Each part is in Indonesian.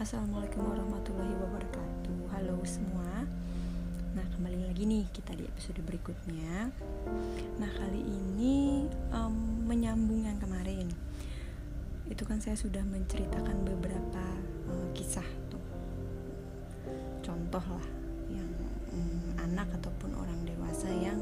Assalamualaikum warahmatullahi wabarakatuh. Halo semua. Nah kembali lagi nih kita di episode berikutnya. Nah kali ini um, menyambung yang kemarin. Itu kan saya sudah menceritakan beberapa uh, kisah tuh. Contoh lah yang um, anak ataupun orang dewasa yang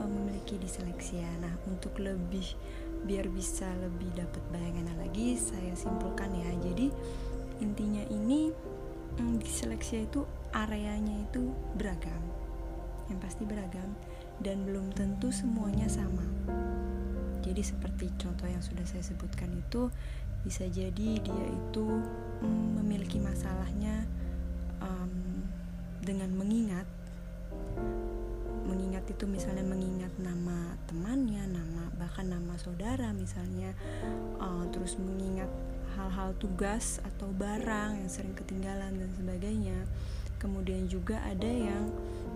um, memiliki diseleksia Nah untuk lebih biar bisa lebih dapat bayangan lagi saya simpulkan ya. Jadi diseleksia itu areanya itu beragam yang pasti beragam dan belum tentu semuanya sama. Jadi seperti contoh yang sudah saya sebutkan itu bisa jadi dia itu mm, memiliki masalahnya um, dengan mengingat mengingat itu misalnya mengingat nama temannya, nama bahkan nama saudara misalnya, uh, terus mengingat hal-hal tugas atau barang yang sering ketinggalan dan sebagainya. Kemudian juga ada yang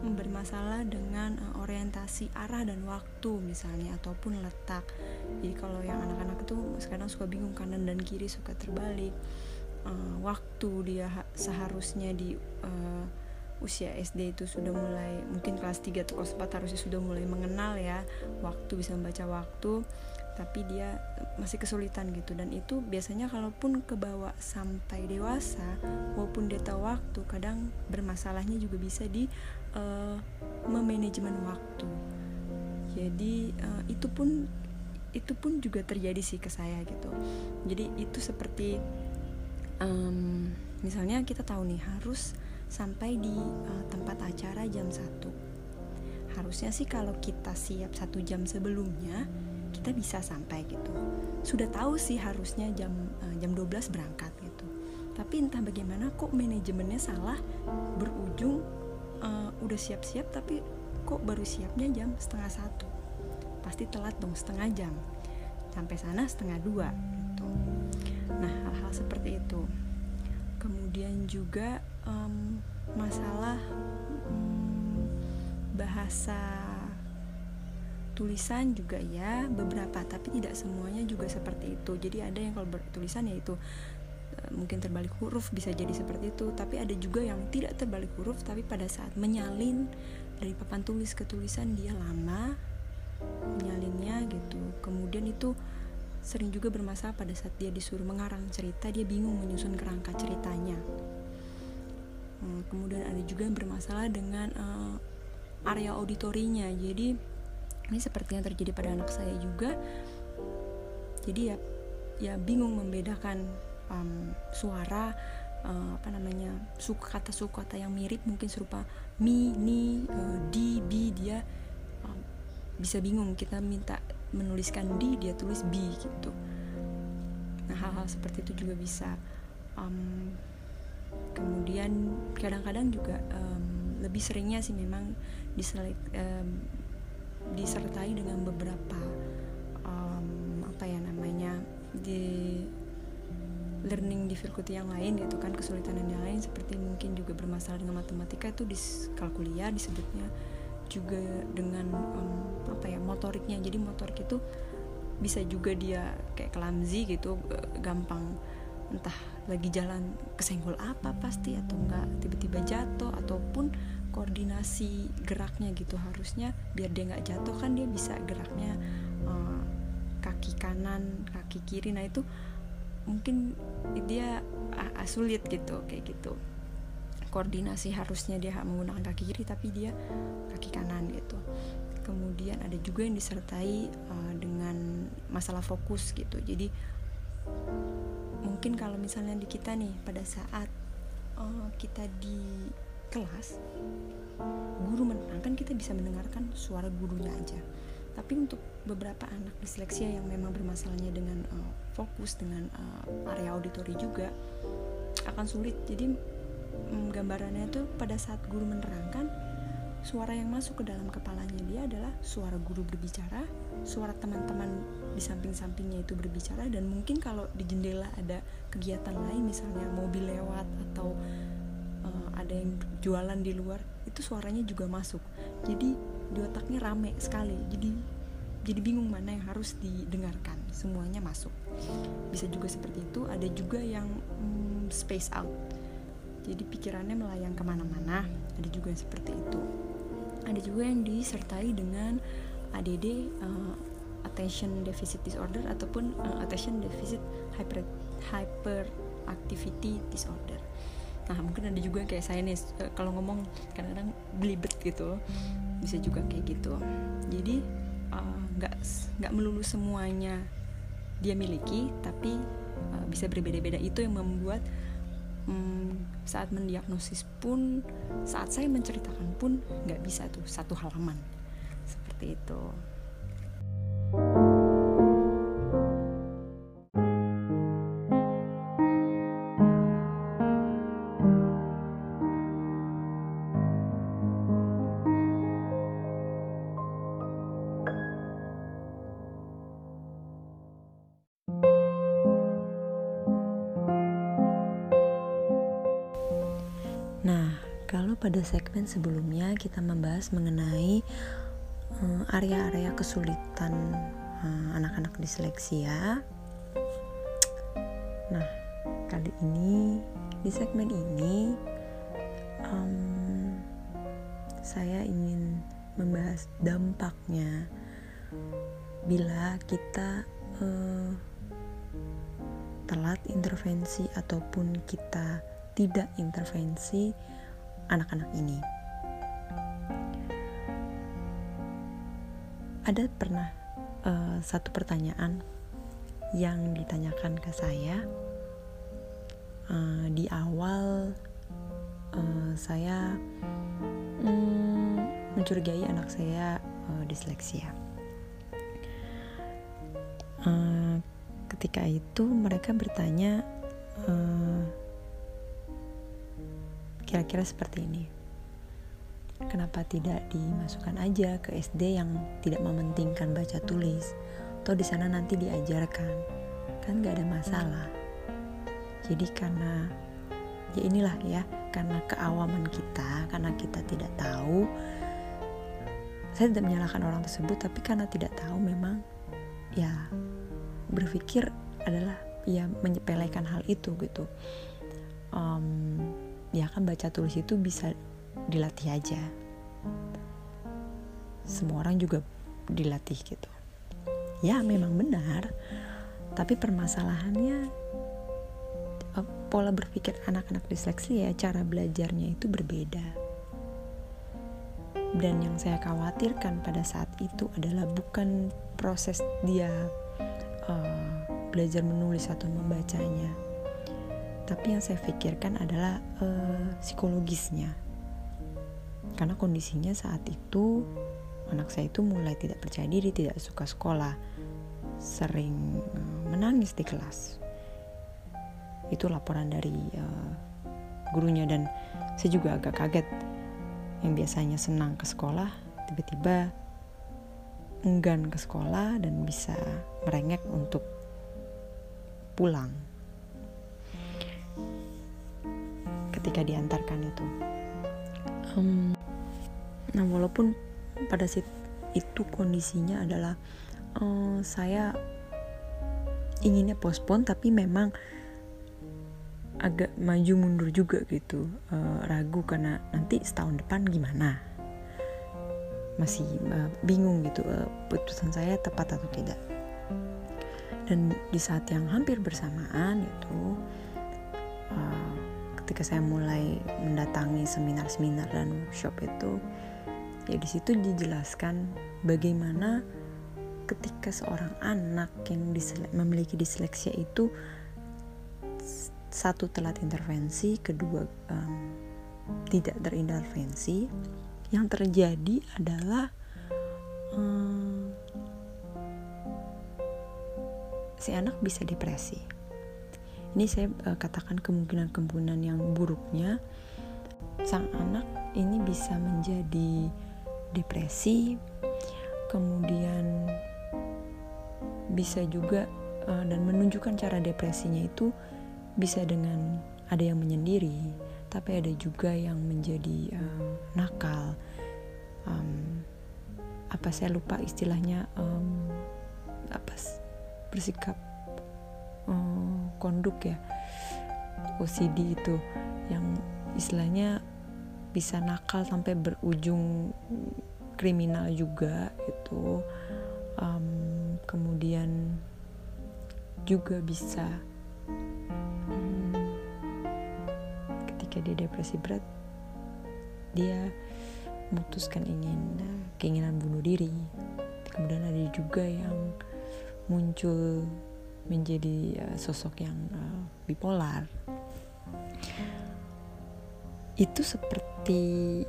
bermasalah dengan uh, orientasi arah dan waktu misalnya ataupun letak. Jadi kalau yang anak-anak itu sekarang suka bingung kanan dan kiri suka terbalik. Uh, waktu dia seharusnya di uh, usia SD itu sudah mulai mungkin kelas 3 atau kelas 4 harusnya sudah mulai mengenal ya waktu bisa membaca waktu tapi dia masih kesulitan gitu. Dan itu biasanya kalaupun kebawa sampai dewasa walaupun dia tahu waktu kadang bermasalahnya juga bisa di uh, memanajemen waktu. Jadi uh, itu pun itu pun juga terjadi sih ke saya gitu. Jadi itu seperti um, misalnya kita tahu nih harus sampai di uh, tempat acara jam 1 harusnya sih kalau kita siap satu jam sebelumnya kita bisa sampai gitu. Sudah tahu sih harusnya jam uh, jam 12 berangkat gitu. Tapi entah bagaimana kok manajemennya salah berujung uh, udah siap-siap tapi kok baru siapnya jam setengah satu. Pasti telat dong setengah jam. Sampai sana setengah dua gitu. Nah hal-hal seperti itu. Kemudian juga um, masalah um, bahasa tulisan juga ya beberapa tapi tidak semuanya juga seperti itu. Jadi ada yang kalau bertulisan yaitu eh, mungkin terbalik huruf bisa jadi seperti itu. Tapi ada juga yang tidak terbalik huruf tapi pada saat menyalin dari papan tulis ke tulisan dia lama menyalinnya gitu. Kemudian itu sering juga bermasalah pada saat dia disuruh mengarang cerita dia bingung menyusun kerangka ceritanya. Hmm, kemudian ada juga yang bermasalah dengan uh, area auditorinya. Jadi ini seperti yang terjadi pada anak saya juga. Jadi ya ya bingung membedakan um, suara uh, apa namanya suku kata suku kata yang mirip mungkin serupa mi ni uh, di bi dia um, bisa bingung. Kita minta menuliskan di dia tulis bi gitu. Nah hal-hal seperti itu juga bisa um, kemudian kadang-kadang juga um, lebih seringnya sih memang diselek um, disertai dengan beberapa um, apa ya namanya di learning difficulty yang lain gitu kan kesulitan yang lain seperti mungkin juga bermasalah dengan matematika itu di kalkulia disebutnya juga dengan um, apa ya motoriknya. Jadi motorik itu bisa juga dia kayak clumsy gitu gampang entah lagi jalan kesenggol apa pasti atau enggak tiba-tiba jatuh ataupun koordinasi geraknya gitu. Harusnya biar dia nggak jatuh kan dia bisa geraknya uh, kaki kanan kaki kiri. Nah itu mungkin dia uh, sulit gitu kayak gitu. Koordinasi harusnya dia menggunakan kaki kiri tapi dia kaki kanan gitu. Kemudian ada juga yang disertai uh, dengan masalah fokus gitu. Jadi mungkin kalau misalnya di kita nih pada saat uh, kita di kelas guru menerangkan kita bisa mendengarkan suara gurunya aja. Tapi untuk beberapa anak disleksia yang memang bermasalahnya dengan uh, fokus dengan uh, area auditori juga akan sulit. Jadi um, gambarannya itu pada saat guru menerangkan suara yang masuk ke dalam kepalanya dia adalah suara guru berbicara suara teman-teman di samping-sampingnya itu berbicara dan mungkin kalau di jendela ada kegiatan lain misalnya mobil lewat atau ada yang jualan di luar itu suaranya juga masuk. Jadi di otaknya rame sekali. Jadi jadi bingung mana yang harus didengarkan. Semuanya masuk. Bisa juga seperti itu. Ada juga yang hmm, space out. Jadi pikirannya melayang ke mana-mana. Ada juga yang seperti itu. Ada juga yang disertai dengan ADD uh, attention deficit disorder ataupun uh, attention deficit hyper hyperactivity disorder nah mungkin ada juga kayak saya nih uh, kalau ngomong kadang-kadang belibet gitu bisa juga kayak gitu. Jadi nggak uh, nggak melulu semuanya dia miliki tapi uh, bisa berbeda-beda. Itu yang membuat um, saat mendiagnosis pun saat saya menceritakan pun nggak bisa tuh satu halaman. Seperti itu. Segmen sebelumnya kita membahas mengenai uh, area-area kesulitan uh, anak-anak disleksia. Nah, kali ini di segmen ini um, saya ingin membahas dampaknya bila kita uh, telat intervensi ataupun kita tidak intervensi anak-anak ini. Ada pernah uh, satu pertanyaan yang ditanyakan ke saya uh, di awal uh, saya um, mencurigai anak saya uh, disleksia. Uh, ketika itu mereka bertanya. Uh, kira-kira seperti ini. Kenapa tidak dimasukkan aja ke SD yang tidak mementingkan baca tulis? Atau di sana nanti diajarkan, kan gak ada masalah. Jadi karena ya inilah ya, karena keawaman kita, karena kita tidak tahu. Saya tidak menyalahkan orang tersebut, tapi karena tidak tahu memang ya berpikir adalah ya menyepelekan hal itu gitu. Um, ya kan baca tulis itu bisa dilatih aja. Semua orang juga dilatih gitu. Ya memang benar tapi permasalahannya eh, pola berpikir anak-anak disleksia ya cara belajarnya itu berbeda. Dan yang saya khawatirkan pada saat itu adalah bukan proses dia uh, belajar menulis atau membacanya tapi yang saya pikirkan adalah uh, psikologisnya. Karena kondisinya saat itu anak saya itu mulai tidak percaya diri tidak suka sekolah sering uh, menangis di kelas. Itu laporan dari uh, gurunya dan saya juga agak kaget. Yang biasanya senang ke sekolah tiba-tiba enggan ke sekolah dan bisa merengek untuk pulang ketika diantarkan itu. Um, nah walaupun pada saat itu kondisinya adalah uh, saya inginnya pospon tapi memang agak maju mundur juga gitu. Uh, ragu karena nanti setahun depan gimana? Masih uh, bingung gitu uh, putusan saya tepat atau tidak. Dan di saat yang hampir bersamaan itu uh, ketika saya mulai mendatangi seminar-seminar dan workshop itu ya di situ dijelaskan bagaimana ketika seorang anak yang disele memiliki disleksia itu satu telat intervensi, kedua um, tidak terintervensi, yang terjadi adalah um, si anak bisa depresi ini saya uh, katakan kemungkinan-kemungkinan yang buruknya. Sang anak ini bisa menjadi depresi kemudian bisa juga uh, dan menunjukkan cara depresinya itu bisa dengan ada yang menyendiri tapi ada juga yang menjadi uh, nakal. Um, apa saya lupa istilahnya um, apa bersikap um, konduk ya OCD itu yang istilahnya bisa nakal sampai berujung kriminal juga itu um, kemudian juga bisa um, ketika dia depresi berat dia memutuskan ingin keinginan bunuh diri. Kemudian ada juga yang muncul menjadi uh, sosok yang uh, bipolar. Itu seperti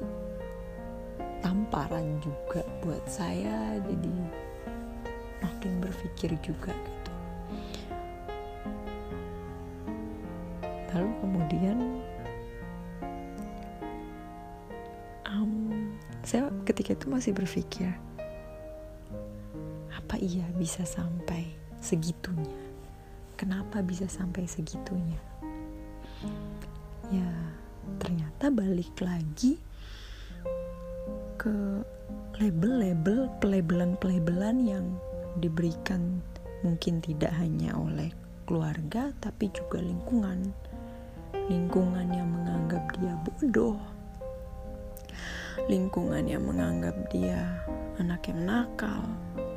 tamparan juga buat saya jadi makin berpikir juga gitu. Lalu kemudian um, saya ketika itu masih berpikir apa iya bisa sampai segitunya kenapa bisa sampai segitunya? Ya ternyata balik lagi ke label-label pelabelan-pelabelan yang diberikan mungkin tidak hanya oleh keluarga tapi juga lingkungan. Lingkungan yang menganggap dia bodoh. Lingkungan yang menganggap dia anak yang nakal.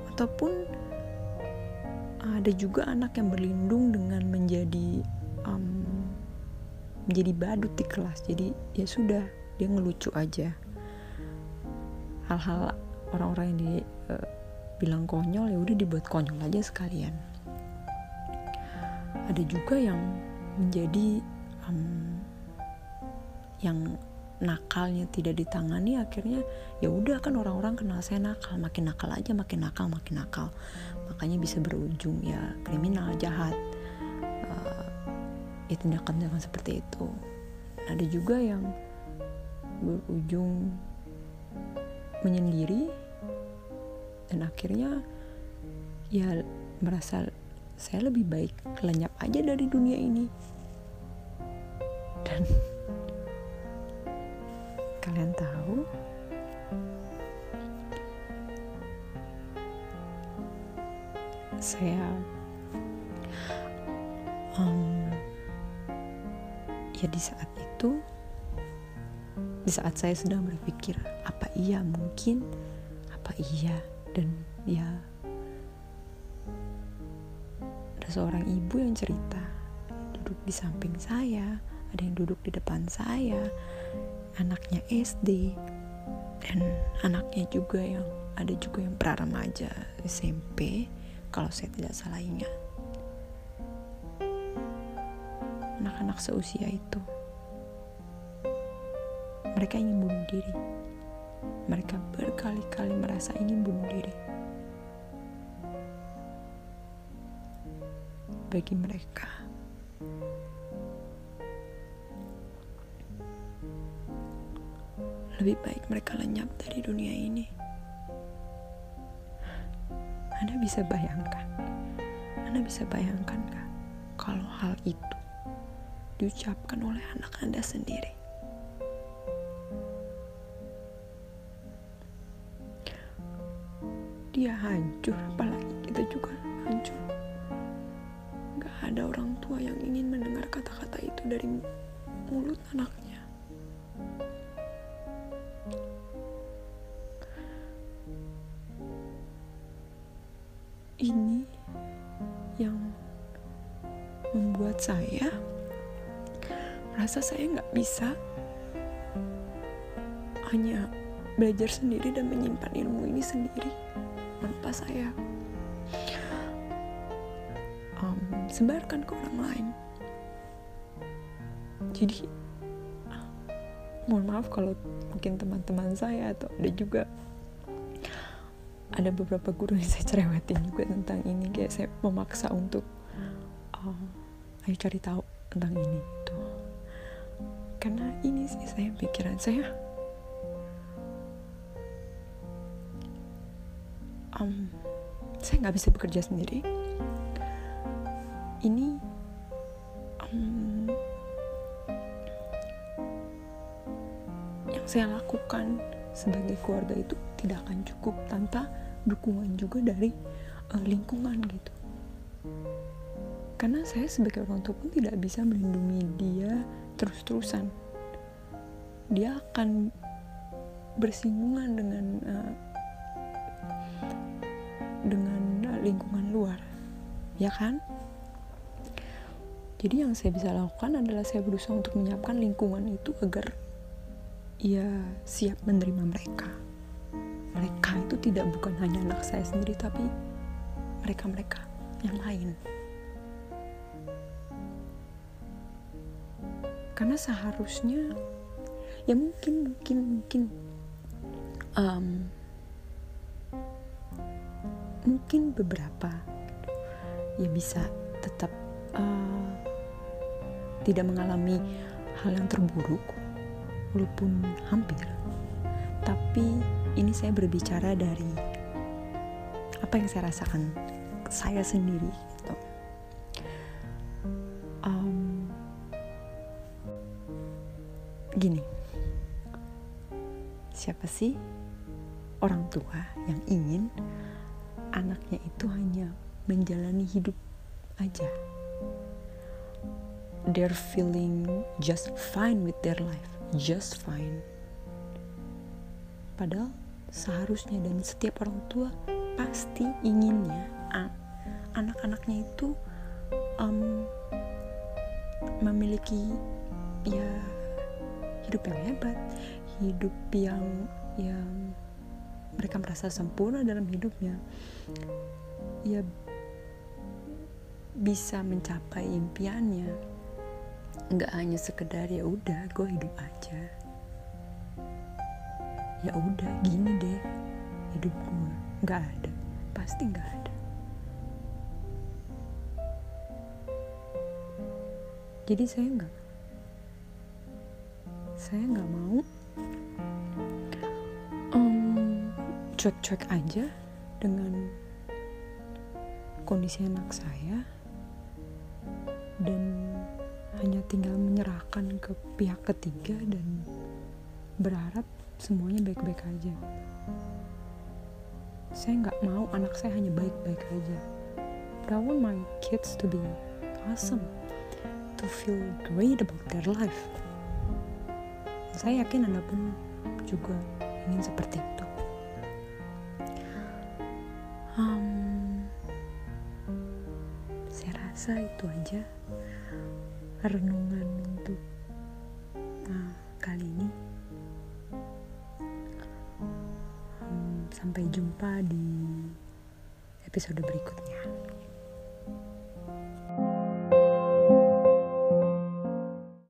Ataupun ada juga anak yang berlindung dengan menjadi um, menjadi badut di kelas. Jadi ya sudah dia ngelucu aja. Hal-hal orang-orang yang dibilang uh, konyol ya udah dibuat konyol aja sekalian. Ada juga yang menjadi um, yang nakalnya tidak ditangani akhirnya ya udah kan orang-orang kenal saya nakal makin nakal aja makin nakal makin nakal. Makanya bisa berujung ya kriminal jahat. Ya tindakan-tindakan seperti itu. Ada juga yang berujung menyendiri dan akhirnya ya merasa saya lebih baik lenyap aja dari dunia ini. Dan kalian tahu? Saya um, ya di saat itu di saat saya sedang berpikir apa iya mungkin? Apa iya? Dan ya ada seorang ibu yang cerita duduk di samping saya ada yang duduk di depan saya anaknya SD dan anaknya juga yang ada juga yang pra remaja SMP kalau saya tidak salah ingat anak-anak seusia itu. Mereka ingin bunuh diri. Mereka berkali-kali merasa ingin bunuh diri. Bagi mereka, lebih baik mereka lenyap dari dunia ini. Anda bisa bayangkan, Anda bisa bayangkan gak kalau hal itu diucapkan oleh anak Anda sendiri. Dia hancur, apalagi kita juga hancur. Gak ada orang tua yang ingin mendengar kata-kata itu dari mulut anaknya. Merasa saya nggak bisa. Hanya belajar sendiri dan menyimpan ilmu ini sendiri tanpa saya. Um, sebarkan ke orang lain. Jadi mohon maaf kalau mungkin teman-teman saya atau ada juga ada beberapa guru yang saya cerewetin juga tentang ini. Kayak saya memaksa untuk uh, ayo cari tahu tentang ini karena ini sih saya pikiran saya um, saya nggak bisa bekerja sendiri. Ini um, yang saya lakukan sebagai keluarga itu tidak akan cukup tanpa dukungan juga dari uh, lingkungan gitu. Karena saya sebagai orang tua pun tidak bisa melindungi dia terus-terusan dia akan bersinggungan dengan uh, dengan lingkungan luar ya kan? Jadi yang saya bisa lakukan adalah saya berusaha untuk menyiapkan lingkungan itu agar ia siap menerima mereka. Mereka itu tidak bukan hanya anak saya sendiri tapi mereka-mereka yang lain karena seharusnya ya mungkin mungkin mungkin um, mungkin beberapa ya bisa tetap uh, tidak mengalami hal yang terburuk walaupun hampir. Tapi ini saya berbicara dari apa yang saya rasakan saya sendiri siapa sih orang tua yang ingin anaknya itu hanya menjalani hidup aja. They're feeling just fine with their life, just fine. Padahal seharusnya dan setiap orang tua pasti inginnya anak-anaknya itu um, memiliki ya hidup yang hebat, hidup yang yang mereka merasa sempurna dalam hidupnya ya bisa mencapai impiannya. Nggak hanya sekedar ya udah gue hidup aja. Ya udah gini deh hidup gue nggak ada. Pasti nggak ada. Jadi saya nggak saya nggak mau cuek-cuek aja dengan kondisi anak saya dan hanya tinggal menyerahkan ke pihak ketiga dan berharap semuanya baik-baik aja. Saya nggak mau anak saya hanya baik-baik aja. But I want my kids to be awesome, to feel great about their life. Saya yakin Anda pun juga ingin seperti itu. Rasa itu aja renungan untuk uh, kali ini. Um, sampai jumpa di episode berikutnya